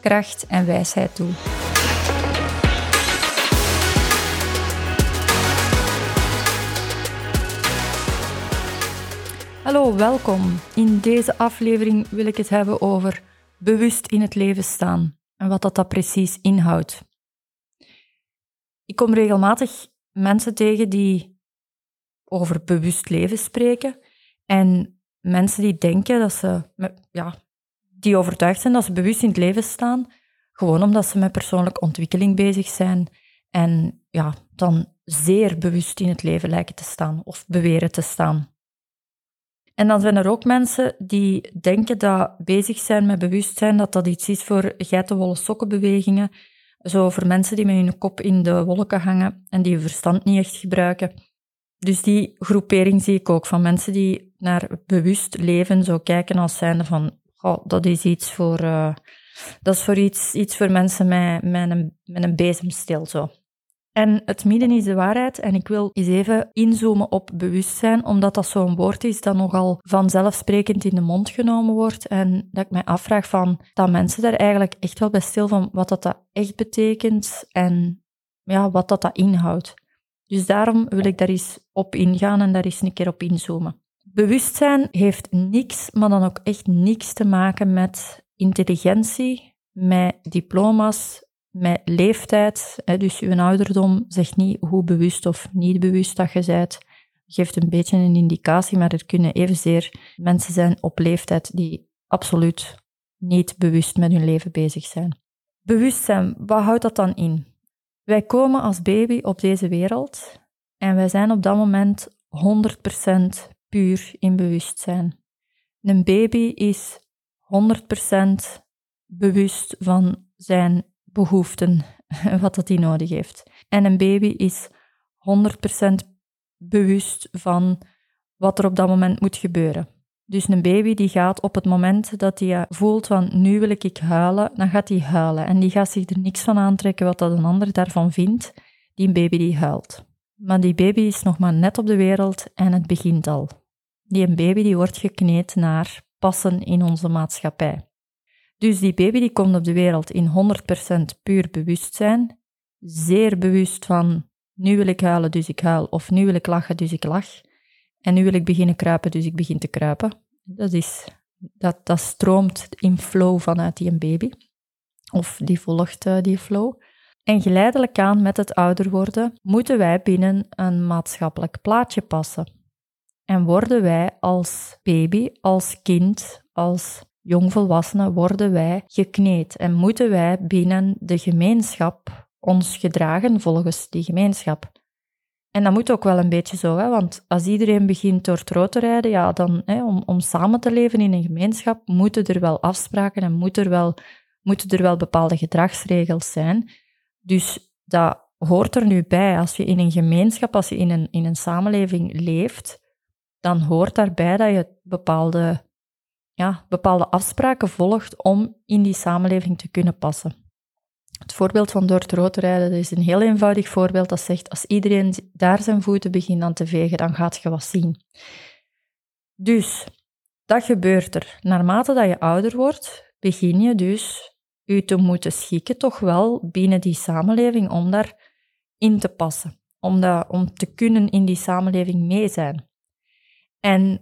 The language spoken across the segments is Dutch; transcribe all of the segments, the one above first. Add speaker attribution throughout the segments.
Speaker 1: kracht en wijsheid toe. Hallo, welkom. In deze aflevering wil ik het hebben over bewust in het leven staan en wat dat, dat precies inhoudt. Ik kom regelmatig mensen tegen die over bewust leven spreken en mensen die denken dat ze, ja, die overtuigd zijn dat ze bewust in het leven staan, gewoon omdat ze met persoonlijke ontwikkeling bezig zijn en ja, dan zeer bewust in het leven lijken te staan of beweren te staan. En dan zijn er ook mensen die denken dat bezig zijn met bewustzijn, dat dat iets is voor geitenwolle sokkenbewegingen, zo voor mensen die met hun kop in de wolken hangen en die hun verstand niet echt gebruiken. Dus die groepering zie ik ook van mensen die naar bewust leven zo kijken als zijnde van dat is iets voor, uh, dat is voor iets, iets voor mensen met, met, een, met een bezemstil zo. En het midden is de waarheid. En ik wil eens even inzoomen op bewustzijn, omdat dat zo'n woord is dat nogal vanzelfsprekend in de mond genomen wordt. En dat ik mij afvraag van, dat mensen daar eigenlijk echt wel bij stil van wat dat, dat echt betekent en ja, wat dat, dat inhoudt. Dus daarom wil ik daar eens op ingaan en daar eens een keer op inzoomen. Bewustzijn heeft niks, maar dan ook echt niks te maken met intelligentie, met diploma's, met leeftijd. Dus uw ouderdom zegt niet hoe bewust of niet bewust dat je bent. Geeft een beetje een indicatie, maar er kunnen evenzeer mensen zijn op leeftijd die absoluut niet bewust met hun leven bezig zijn. Bewustzijn, wat houdt dat dan in? Wij komen als baby op deze wereld en wij zijn op dat moment 100% puur in bewustzijn. Een baby is 100% bewust van zijn behoeften, wat dat hij nodig heeft. En een baby is 100% bewust van wat er op dat moment moet gebeuren. Dus een baby die gaat op het moment dat hij voelt van nu wil ik huilen, dan gaat hij huilen. En die gaat zich er niks van aantrekken wat dat een ander daarvan vindt, die baby die huilt. Maar die baby is nog maar net op de wereld en het begint al. Die een baby die wordt gekneed naar passen in onze maatschappij. Dus die baby die komt op de wereld in 100% puur bewustzijn, zeer bewust van nu wil ik huilen, dus ik huil, of nu wil ik lachen, dus ik lach, en nu wil ik beginnen kruipen, dus ik begin te kruipen. Dat, is, dat, dat stroomt in flow vanuit die baby, of die volgt uh, die flow. En geleidelijk aan met het ouder worden, moeten wij binnen een maatschappelijk plaatje passen. En worden wij als baby, als kind, als jongvolwassenen, worden wij gekneed en moeten wij binnen de gemeenschap ons gedragen volgens die gemeenschap. En dat moet ook wel een beetje zo, hè? want als iedereen begint door het rood te rijden, ja, dan, hè, om, om samen te leven in een gemeenschap, moeten er wel afspraken en moeten er wel, moeten er wel bepaalde gedragsregels zijn. Dus dat hoort er nu bij. Als je in een gemeenschap, als je in een, in een samenleving leeft, dan hoort daarbij dat je bepaalde, ja, bepaalde afspraken volgt om in die samenleving te kunnen passen. Het voorbeeld van door het rood rijden is een heel eenvoudig voorbeeld dat zegt, als iedereen daar zijn voeten begint aan te vegen, dan gaat je wat zien. Dus, dat gebeurt er. Naarmate dat je ouder wordt, begin je dus je te moeten schikken, toch wel binnen die samenleving, om daar in te passen. Om, dat, om te kunnen in die samenleving mee zijn. En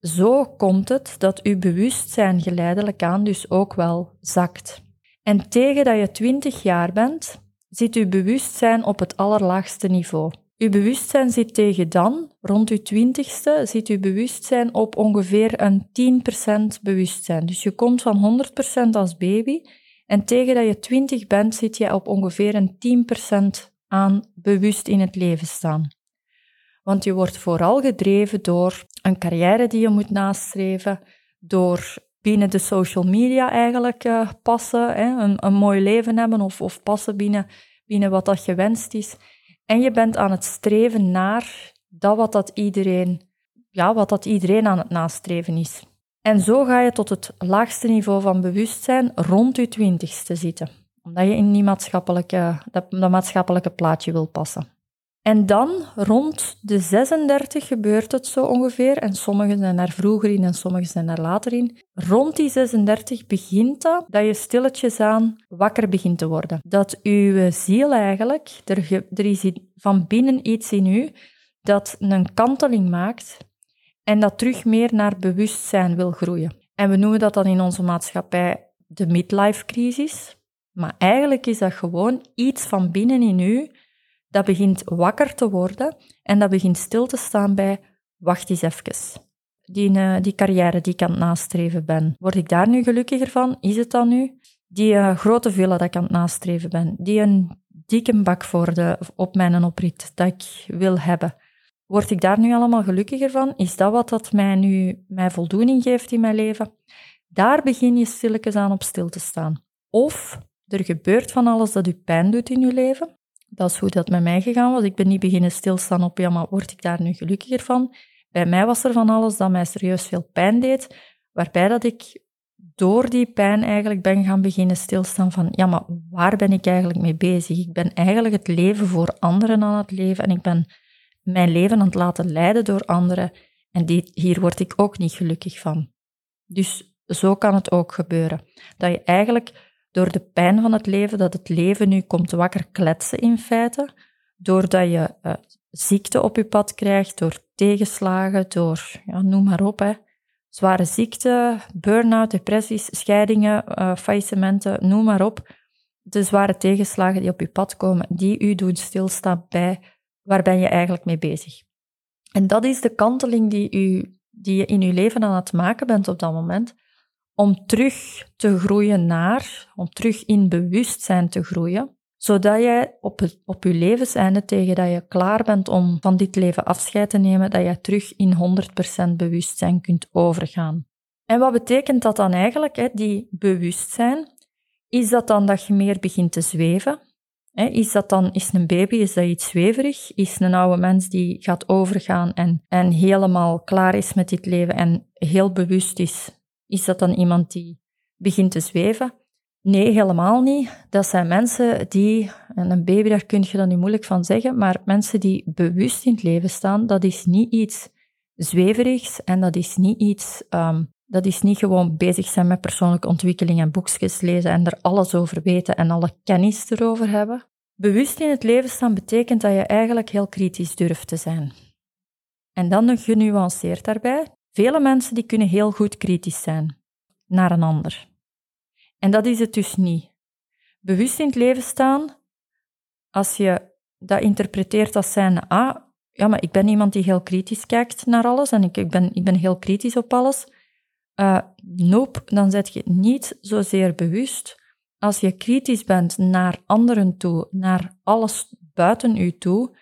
Speaker 1: zo komt het dat uw bewustzijn geleidelijk aan dus ook wel zakt. En tegen dat je 20 jaar bent, zit uw bewustzijn op het allerlaagste niveau. Uw bewustzijn zit tegen dan, rond uw twintigste, zit uw bewustzijn op ongeveer een 10% bewustzijn. Dus je komt van 100% als baby en tegen dat je 20 bent, zit je op ongeveer een 10% aan bewust in het leven staan. Want je wordt vooral gedreven door een carrière die je moet nastreven, door binnen de social media eigenlijk uh, passen, hè, een, een mooi leven hebben of, of passen binnen, binnen wat dat gewenst is. En je bent aan het streven naar dat wat dat iedereen, ja, wat dat iedereen aan het nastreven is. En zo ga je tot het laagste niveau van bewustzijn rond je twintigste zitten, omdat je in die maatschappelijke, dat, dat maatschappelijke plaatje wil passen. En dan, rond de 36, gebeurt het zo ongeveer. En sommigen zijn daar vroeger in en sommigen zijn daar later in. Rond die 36 begint dat, dat je stilletjes aan wakker begint te worden. Dat uw ziel eigenlijk, er, er is van binnen iets in u dat een kanteling maakt en dat terug meer naar bewustzijn wil groeien. En we noemen dat dan in onze maatschappij de midlife crisis. Maar eigenlijk is dat gewoon iets van binnen in u dat begint wakker te worden en dat begint stil te staan bij, wacht eens even. Die, uh, die carrière die ik aan het nastreven ben, word ik daar nu gelukkiger van? Is het dan nu? Die uh, grote villa dat ik aan het nastreven ben, die een dikke bak voor de, op mijn oprit dat ik wil hebben, word ik daar nu allemaal gelukkiger van? Is dat wat dat mij nu mij voldoening geeft in mijn leven? Daar begin je stilletjes aan op stil te staan. Of er gebeurt van alles dat u pijn doet in uw leven. Dat is hoe dat met mij gegaan was. Ik ben niet beginnen stilstaan op, ja, maar word ik daar nu gelukkiger van? Bij mij was er van alles dat mij serieus veel pijn deed, waarbij dat ik door die pijn eigenlijk ben gaan beginnen stilstaan van, ja, maar waar ben ik eigenlijk mee bezig? Ik ben eigenlijk het leven voor anderen aan het leven en ik ben mijn leven aan het laten leiden door anderen en hier word ik ook niet gelukkig van. Dus zo kan het ook gebeuren. Dat je eigenlijk door de pijn van het leven, dat het leven nu komt wakker kletsen in feite, doordat je uh, ziekte op je pad krijgt, door tegenslagen, door, ja, noem maar op, hè. zware ziekte, burn-out, depressies, scheidingen, uh, faillissementen, noem maar op. De zware tegenslagen die op je pad komen, die u doen stilstaan bij waar ben je eigenlijk mee bezig. En dat is de kanteling die, u, die je in uw leven aan het maken bent op dat moment, om terug te groeien naar, om terug in bewustzijn te groeien, zodat jij op, het, op je levenseinde, tegen dat je klaar bent om van dit leven afscheid te nemen, dat je terug in 100% bewustzijn kunt overgaan. En wat betekent dat dan eigenlijk, hè, die bewustzijn? Is dat dan dat je meer begint te zweven? Is dat dan, is een baby, is dat iets zweverig? Is een oude mens die gaat overgaan en, en helemaal klaar is met dit leven en heel bewust is is dat dan iemand die begint te zweven? Nee, helemaal niet. Dat zijn mensen die, en een baby, daar kun je dan niet moeilijk van zeggen, maar mensen die bewust in het leven staan, dat is niet iets zweverigs en dat is niet iets, um, dat is niet gewoon bezig zijn met persoonlijke ontwikkeling en boekjes lezen en er alles over weten en alle kennis erover hebben. Bewust in het leven staan betekent dat je eigenlijk heel kritisch durft te zijn. En dan genuanceerd daarbij. Vele mensen die kunnen heel goed kritisch zijn naar een ander. En dat is het dus niet. Bewust in het leven staan, als je dat interpreteert als zijn, ah, ja, maar ik ben iemand die heel kritisch kijkt naar alles en ik, ik, ben, ik ben heel kritisch op alles. Uh, nope, dan zet je niet zozeer bewust. Als je kritisch bent naar anderen toe, naar alles buiten u toe,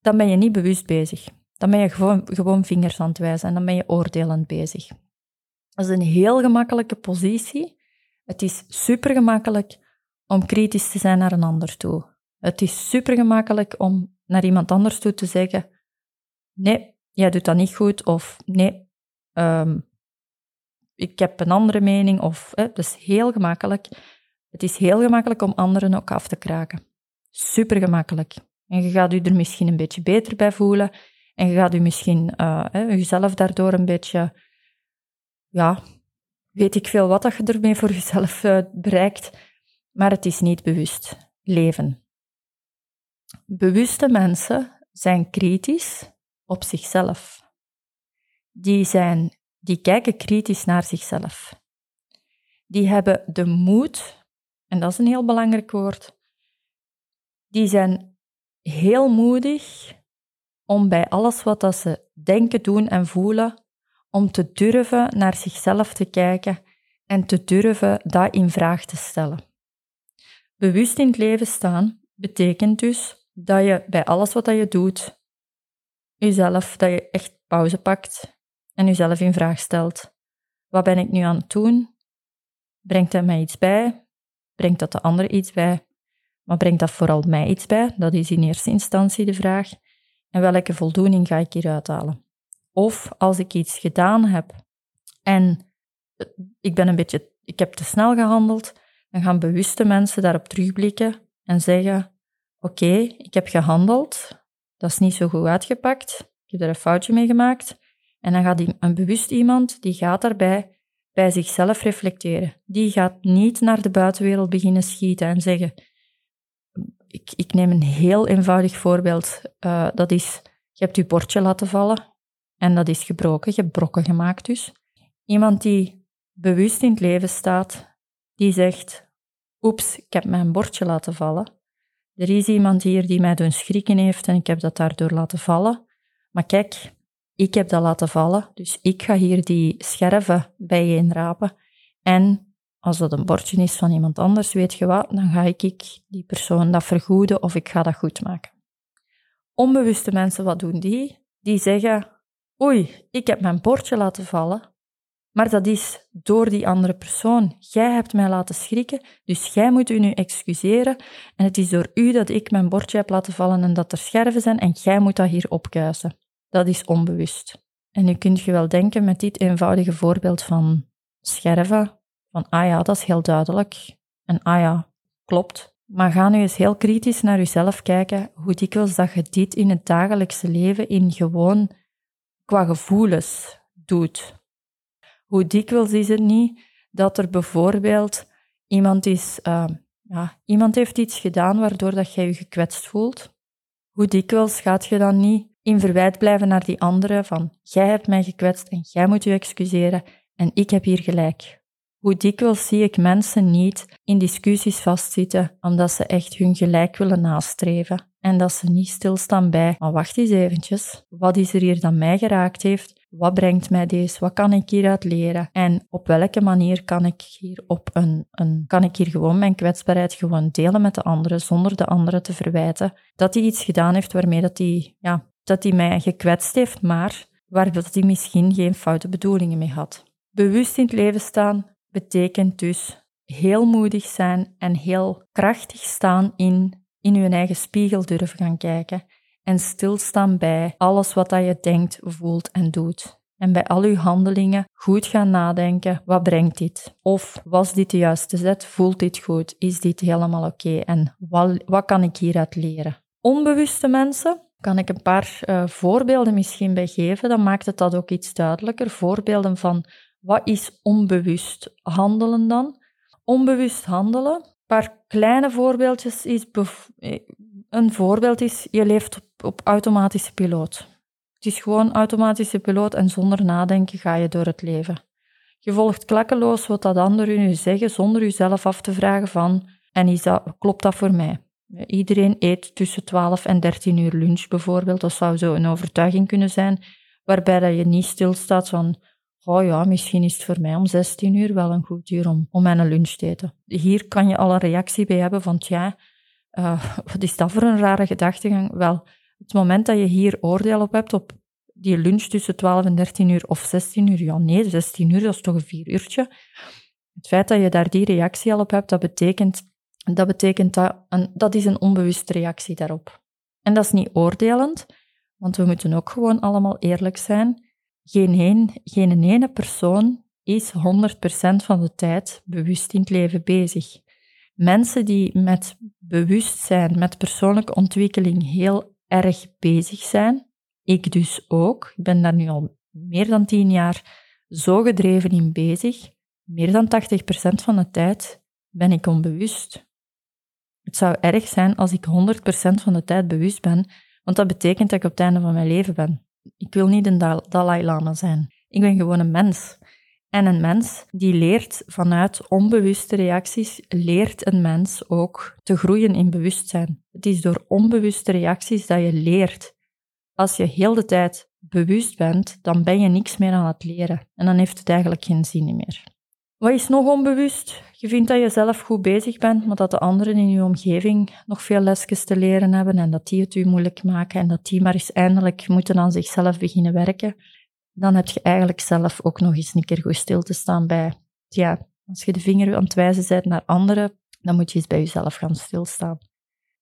Speaker 1: dan ben je niet bewust bezig. Dan ben je gewoon, vingers aan het wijzen en dan ben je oordelend bezig. Dat is een heel gemakkelijke positie. Het is super gemakkelijk om kritisch te zijn naar een ander toe. Het is super gemakkelijk om naar iemand anders toe te zeggen: Nee, jij doet dat niet goed, of nee, um, ik heb een andere mening, of hè, dat is heel gemakkelijk. Het is heel gemakkelijk om anderen ook af te kraken. Super gemakkelijk. En je gaat je er misschien een beetje beter bij voelen. En je gaat je misschien uh, hè, jezelf daardoor een beetje, ja, weet ik veel wat dat je ermee voor jezelf uh, bereikt, maar het is niet bewust leven. Bewuste mensen zijn kritisch op zichzelf. Die, zijn, die kijken kritisch naar zichzelf. Die hebben de moed, en dat is een heel belangrijk woord, die zijn heel moedig om bij alles wat dat ze denken, doen en voelen, om te durven naar zichzelf te kijken en te durven dat in vraag te stellen. Bewust in het leven staan betekent dus dat je bij alles wat je doet, jezelf, dat je echt pauze pakt en jezelf in vraag stelt. Wat ben ik nu aan het doen? Brengt dat mij iets bij? Brengt dat de ander iets bij? Maar brengt dat vooral mij iets bij? Dat is in eerste instantie de vraag. En welke voldoening ga ik hieruit halen? Of als ik iets gedaan heb en ik ben een beetje, ik heb te snel gehandeld, dan gaan bewuste mensen daarop terugblikken en zeggen: Oké, ik heb gehandeld, dat is niet zo goed uitgepakt, ik heb er een foutje mee gemaakt. En dan gaat een bewust iemand, die gaat daarbij bij zichzelf reflecteren. Die gaat niet naar de buitenwereld beginnen schieten en zeggen: Ik, neem een heel eenvoudig voorbeeld. Uh, dat is: je hebt je bordje laten vallen en dat is gebroken, je hebt brokken gemaakt dus. Iemand die bewust in het leven staat, die zegt: Oeps, ik heb mijn bordje laten vallen. Er is iemand hier die mij doen schrikken heeft en ik heb dat daardoor laten vallen. Maar kijk, ik heb dat laten vallen, dus ik ga hier die scherven bijeenrapen. En als dat een bordje is van iemand anders, weet je wat, dan ga ik die persoon dat vergoeden of ik ga dat goed maken. Onbewuste mensen, wat doen die? Die zeggen, oei, ik heb mijn bordje laten vallen, maar dat is door die andere persoon. Jij hebt mij laten schrikken, dus jij moet u nu excuseren. En het is door u dat ik mijn bordje heb laten vallen en dat er scherven zijn en jij moet dat hier opkuisen. Dat is onbewust. En nu kunt je wel denken met dit eenvoudige voorbeeld van scherven, van ah ja, dat is heel duidelijk. En ah ja, klopt. Maar ga nu eens heel kritisch naar jezelf kijken hoe dikwijls dat je dit in het dagelijkse leven in gewoon qua gevoelens doet. Hoe dikwijls is het niet dat er bijvoorbeeld iemand is, uh, ja, iemand heeft iets gedaan waardoor dat jij je gekwetst voelt. Hoe dikwijls gaat je dan niet in verwijt blijven naar die andere van jij hebt mij gekwetst en jij moet je excuseren en ik heb hier gelijk. Hoe dikwijls zie ik mensen niet in discussies vastzitten omdat ze echt hun gelijk willen nastreven en dat ze niet stilstaan bij, maar wacht eens eventjes, wat is er hier dat mij geraakt heeft? Wat brengt mij deze? Wat kan ik hieruit leren? En op welke manier kan ik hier op een, een kan ik hier gewoon mijn kwetsbaarheid gewoon delen met de anderen zonder de anderen te verwijten dat hij iets gedaan heeft waarmee dat hij, ja, dat mij gekwetst heeft, maar waar hij misschien geen foute bedoelingen mee had. Bewust in het leven staan betekent dus heel moedig zijn en heel krachtig staan in, in je eigen spiegel durven gaan kijken en stilstaan bij alles wat dat je denkt, voelt en doet. En bij al uw handelingen goed gaan nadenken, wat brengt dit? Of was dit de juiste zet? Voelt dit goed? Is dit helemaal oké? En wat, kan ik hieruit leren? Onbewuste mensen, kan ik een paar uh, voorbeelden misschien bij geven, dan maakt het dat ook iets duidelijker. Voorbeelden van wat is onbewust handelen dan? Onbewust handelen, een paar kleine voorbeeldjes is, eh, een voorbeeld is, je leeft op, op automatische piloot. Het is gewoon automatische piloot en zonder nadenken ga je door het leven. Je volgt klakkeloos wat dat anderen u zeggen zonder jezelf af te vragen van, en is dat, klopt dat voor mij? Iedereen eet tussen 12 en 13 uur lunch bijvoorbeeld. Dat zou zo een overtuiging kunnen zijn, waarbij dat je niet stilstaat van, oh ja, misschien is het voor mij om 16 uur wel een goed uur om, om mijn lunch te eten. Hier kan je al een reactie bij hebben van, ja, uh, wat is dat voor een rare gedachtegang? Wel, het moment dat je hier oordeel op hebt, op die lunch tussen 12 en 13 uur of 16 uur, ja nee, 16 uur, dat is toch een vier uurtje. Het feit dat je daar die reactie al op hebt, dat betekent dat betekent dat, een, dat is een onbewuste reactie daarop. En dat is niet oordelend, want we moeten ook gewoon allemaal eerlijk zijn. Geen, een, geen ene persoon is 100% van de tijd bewust in het leven bezig. Mensen die met bewustzijn, met persoonlijke ontwikkeling heel erg bezig zijn, ik dus ook, ik ben daar nu al meer dan tien jaar zo gedreven in bezig, meer dan 80% van de tijd ben ik onbewust. Het zou erg zijn als ik 100% van de tijd bewust ben, want dat betekent dat ik op het einde van mijn leven ben. Ik wil niet een Dalai Lama zijn. Ik ben gewoon een mens. En een mens die leert vanuit onbewuste reacties, leert een mens ook te groeien in bewustzijn. Het is door onbewuste reacties dat je leert. Als je heel de tijd bewust bent, dan ben je niks meer aan het leren. En dan heeft het eigenlijk geen zin meer. Wat is nog onbewust? Je vindt dat je zelf goed bezig bent, maar dat de anderen in je omgeving nog veel lesjes te leren hebben en dat die het u moeilijk maken en dat die maar eens eindelijk moeten aan zichzelf beginnen werken. Dan heb je eigenlijk zelf ook nog eens een keer goed stil te staan bij, ja, als je de vinger aan het wijzen bent naar anderen, dan moet je eens bij jezelf gaan stilstaan.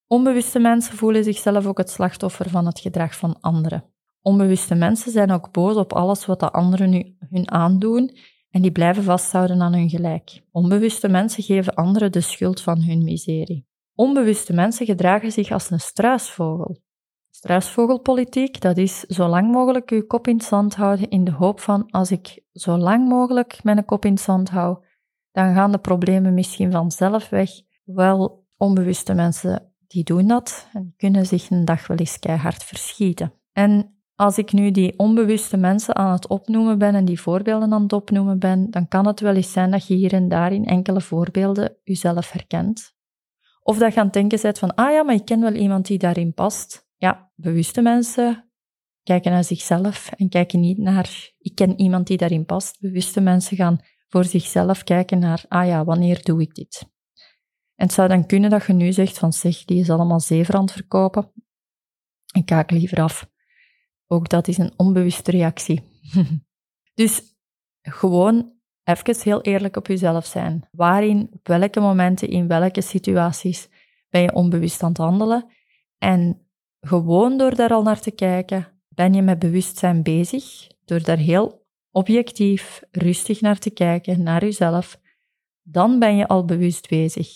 Speaker 1: Onbewuste mensen voelen zichzelf ook het slachtoffer van het gedrag van anderen. Onbewuste mensen zijn ook boos op alles wat de anderen nu hun aandoen en die blijven vasthouden aan hun gelijk. Onbewuste mensen geven anderen de schuld van hun miserie. Onbewuste mensen gedragen zich als een struisvogel. Struisvogelpolitiek, dat is zo lang mogelijk uw kop in het zand houden in de hoop van als ik zo lang mogelijk mijn kop in het zand hou, dan gaan de problemen misschien vanzelf weg. Wel, onbewuste mensen die doen dat en kunnen zich een dag wel eens keihard verschieten. En als ik nu die onbewuste mensen aan het opnoemen ben en die voorbeelden aan het opnoemen ben, dan kan het wel eens zijn dat je hier en daar in enkele voorbeelden jezelf herkent. Of dat je aan het denken bent van, ah ja, maar ik ken wel iemand die daarin past. Ja, bewuste mensen kijken naar zichzelf en kijken niet naar, ik ken iemand die daarin past. Bewuste mensen gaan voor zichzelf kijken naar, ah ja, wanneer doe ik dit? En het zou dan kunnen dat je nu zegt van, zeg, die is allemaal zever aan het verkopen. Ik kijk liever af. Ook dat is een onbewuste reactie. dus gewoon even heel eerlijk op jezelf zijn. Waarin, op welke momenten, in welke situaties ben je onbewust aan het handelen? En gewoon door daar al naar te kijken, ben je met bewustzijn bezig. Door daar heel objectief, rustig naar te kijken, naar jezelf, dan ben je al bewust bezig.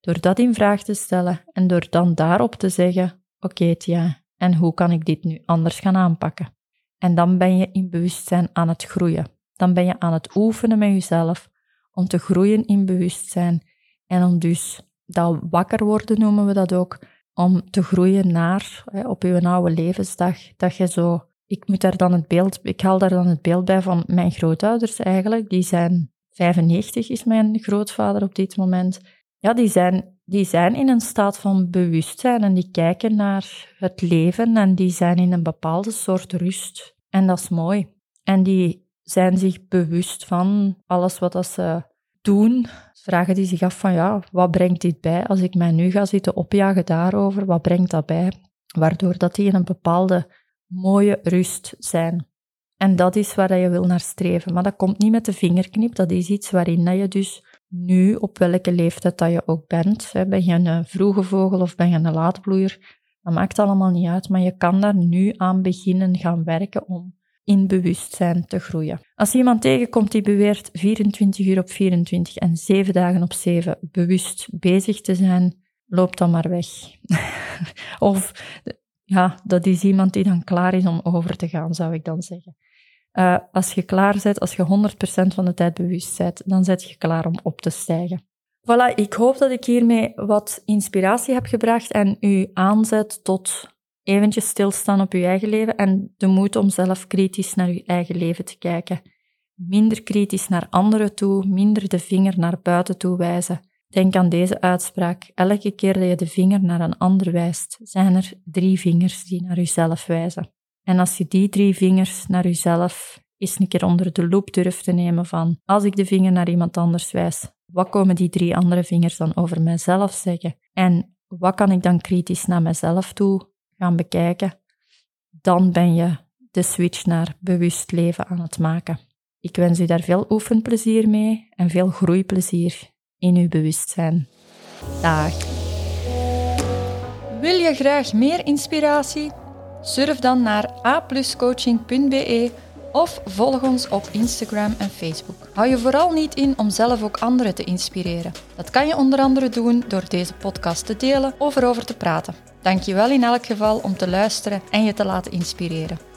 Speaker 1: Door dat in vraag te stellen en door dan daarop te zeggen: Oké, okay, en hoe kan ik dit nu anders gaan aanpakken? En dan ben je in bewustzijn aan het groeien. Dan ben je aan het oefenen met jezelf om te groeien in bewustzijn en om dus dat wakker worden noemen we dat ook, om te groeien naar op je oude levensdag, dat je zo, ik moet daar dan het beeld, ik haal daar dan het beeld bij van mijn grootouders eigenlijk, die zijn 95 is mijn grootvader op dit moment. Ja, die zijn die zijn in een staat van bewustzijn en die kijken naar het leven en die zijn in een bepaalde soort rust. En dat is mooi. En die zijn zich bewust van alles wat ze doen. Vragen die zich af van ja, wat brengt dit bij als ik mij nu ga zitten opjagen daarover? Wat brengt dat bij? Waardoor dat die in een bepaalde mooie rust zijn. En dat is waar je wil naar streven. Maar dat komt niet met de vingerknip. Dat is iets waarin je dus nu, op welke leeftijd dat je ook bent. Ben je een vroege vogel of ben je een laatbloeier? Dat maakt allemaal niet uit, maar je kan daar nu aan beginnen gaan werken om in bewustzijn te groeien. Als je iemand tegenkomt die beweert 24 uur op 24 en 7 dagen op 7 bewust bezig te zijn, loop dan maar weg. of ja, dat is iemand die dan klaar is om over te gaan, zou ik dan zeggen. Uh, als je klaar bent, als je 100% van de tijd bewust bent, dan zet je klaar om op te stijgen. Voilà, ik hoop dat ik hiermee wat inspiratie heb gebracht en u aanzet tot eventjes stilstaan op uw eigen leven en de moed om zelf kritisch naar uw eigen leven te kijken. Minder kritisch naar anderen toe, minder de vinger naar buiten toe wijzen. Denk aan deze uitspraak. Elke keer dat je de vinger naar een ander wijst, zijn er drie vingers die naar uzelf wijzen. En als je die drie vingers naar jezelf eens een keer onder de loep durft te nemen van, als ik de vinger naar iemand anders wijs, wat komen die drie andere vingers dan over mijzelf zeggen? En wat kan ik dan kritisch naar mezelf toe gaan bekijken? Dan ben je de switch naar bewust leven aan het maken. Ik wens u daar veel oefenplezier mee en veel groeiplezier in uw bewustzijn. Dag. Wil je graag meer inspiratie? Surf dan naar apluscoaching.be of volg ons op Instagram en Facebook. Hou je vooral niet in om zelf ook anderen te inspireren. Dat kan je onder andere doen door deze podcast te delen of erover te praten. Dank je wel in elk geval om te luisteren en je te laten inspireren.